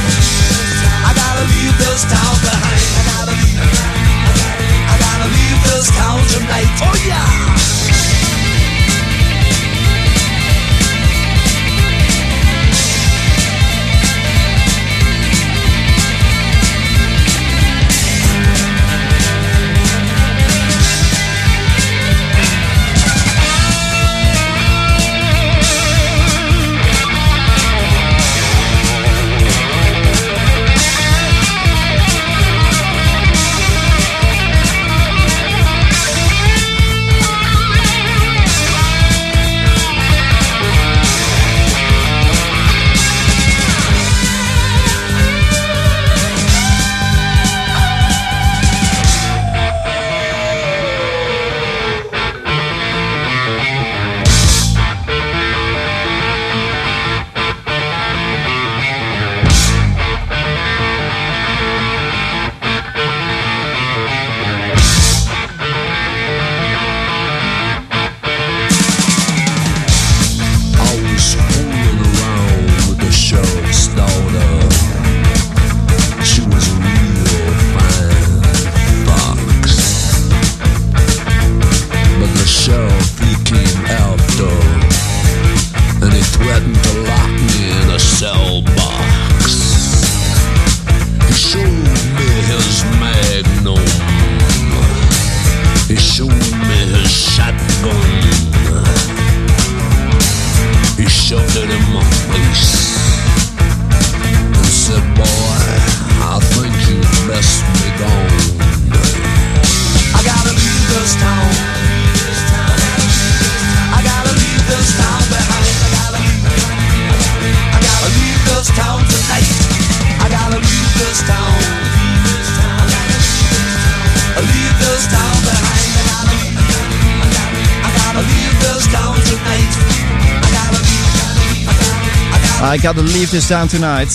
This down tonight.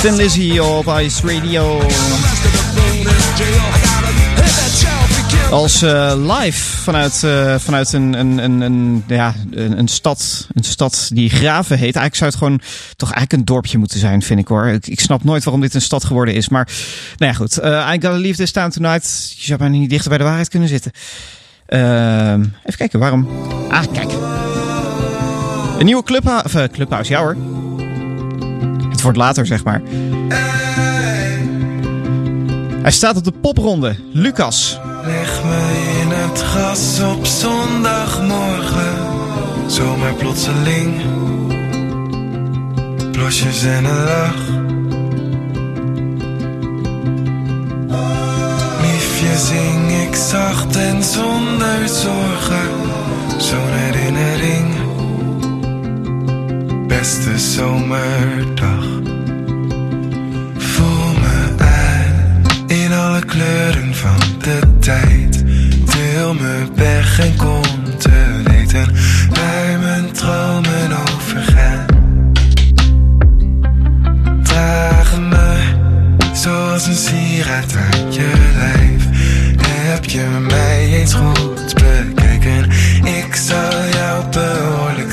Thin Lizzy op Ice Radio. Als eh, live vanuit, eh, vanuit een, een, een, ja, een, stad, een stad die Graven heet. Eigenlijk zou het gewoon toch eigenlijk een dorpje moeten zijn, vind ik hoor. Ik, ik snap nooit waarom dit een stad geworden is. Maar nou ja, goed. Eh, I Gotta Leave This Town Tonight. Je zou bijna niet dichter bij de waarheid kunnen zitten. Ehm, even kijken, waarom? Ah, kijk. Een nieuwe clubha of, eh, clubhouse, ja hoor. Het wordt later, zeg maar. Hij staat op de popronde. Lucas. Leg me in het gras op zondagmorgen. Zomaar plotseling. Plosjes en een lach. Liefje zing ik zacht en zonder zorgen. Zo'n herinnering. Beste zomerdag. Voel me aan in alle kleuren van de tijd. Deel me weg en kom te weten waar mijn dromen over gaan. Draag me zoals een sieraad aan je lijf. Heb je mij eens goed bekeken? Ik zal jou behoorlijk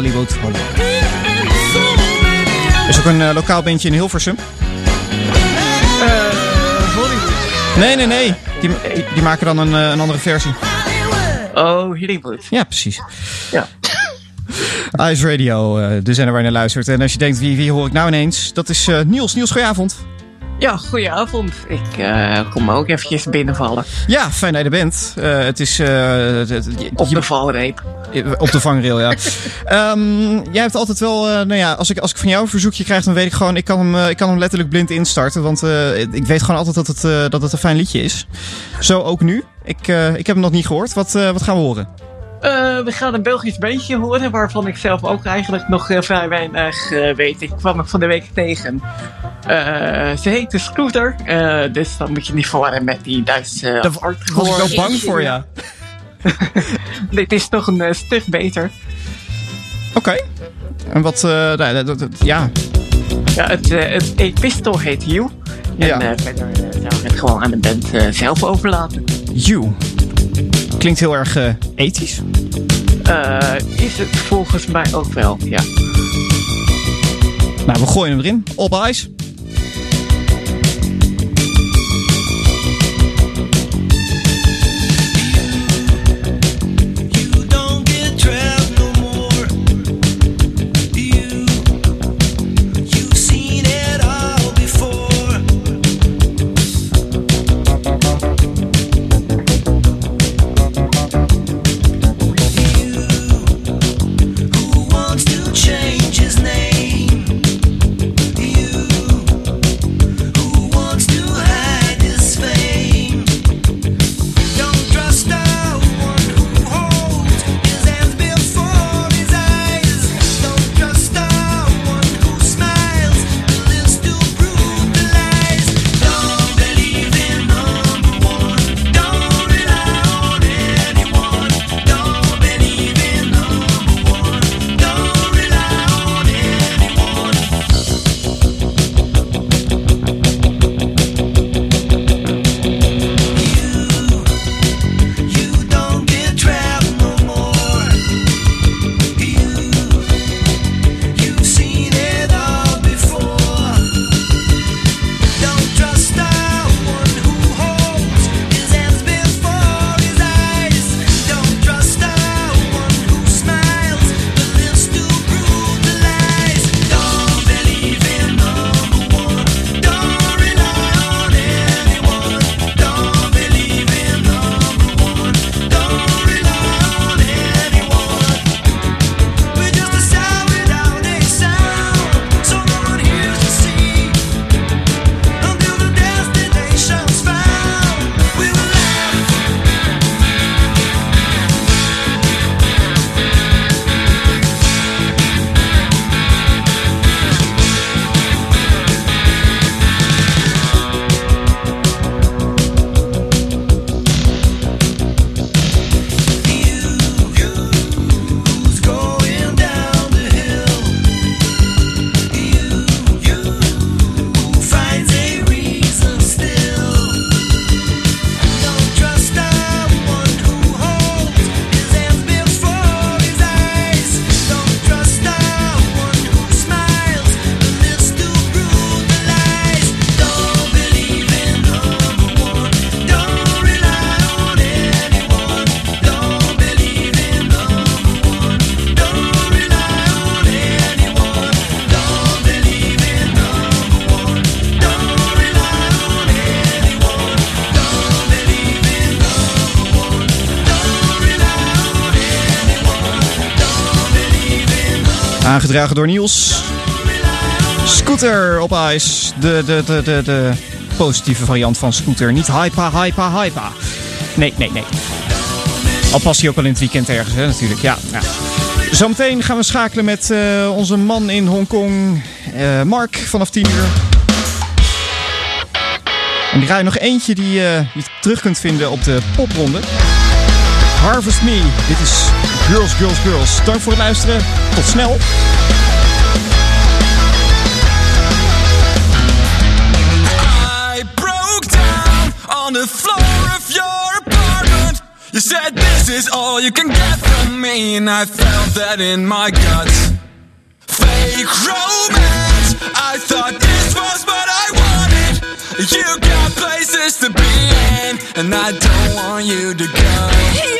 Hollywood. Er is ook een eh, lokaal bandje in Hilversum. Hollywood. Nee, nee, nee. Die, die, die maken dan een, eh, een andere versie. Oh, Hollywood. Ja, precies. Ja. Ice Radio, eh, de zender waar je naar luistert. En als je denkt, wie, wie hoor ik nou ineens? Dat is eh, Niels. Niels, goedenavond. Ja, goedenavond. Ik eh, kom ook eventjes binnenvallen. Ja, fijn dat je er bent. Eh, het is... eh, het- het- je- Op de valreep. Op de vangrail, ja. Ehm, jij hebt altijd wel, nou ja, als ik, als ik van jou een verzoekje krijg, dan weet ik gewoon, ik kan hem, ik kan hem letterlijk blind instarten. Want ik weet gewoon altijd dat het, dat het een fijn liedje is. Zo ook nu. Ik, ik heb hem nog niet gehoord. Wat, wat gaan we horen? Eh, we gaan een Belgisch beentje horen, waarvan ik zelf ook eigenlijk nog eh, vrij weinig eh, weet. Ik kwam er van de week tegen. Eh, ze heet de Scooter, eh, dus dan moet je niet verwarren met die Duitse Daar was ik wel bang voor, ja. Dit is toch een stuk beter. Oké. En wat, eh, nou, dat- dat- dat- ja. Ja, het, het epistel heet You. En Ja. verder zou ik het gewoon aan de band zelf overlaten. You. Klinkt heel erg eh, ethisch. Eh, is het volgens mij ook wel, ja. Nou, we gooien hem erin. Op ijs. Aangedragen door Niels. Scooter op ijs. De, de, de, de, de positieve variant van scooter. Niet hypa, hypa, hypa. Nee, nee, nee. Al past hij ook al in het weekend ergens, hè, natuurlijk. Ja, ja. Zometeen gaan we schakelen met eh, onze man in Hongkong, eh Mark, vanaf 10 uur. En die nog eentje die eh, je terug kunt vinden op de popronde. Harvest Me. Dit is Girls, Girls, Girls. Dank voor het luisteren. Tot snel. I broke down on the floor of your apartment. You said this is all you can get from me, and I felt that in my guts. Fake romance, I thought this was what I wanted. You got places to be in, and I don't want you to go.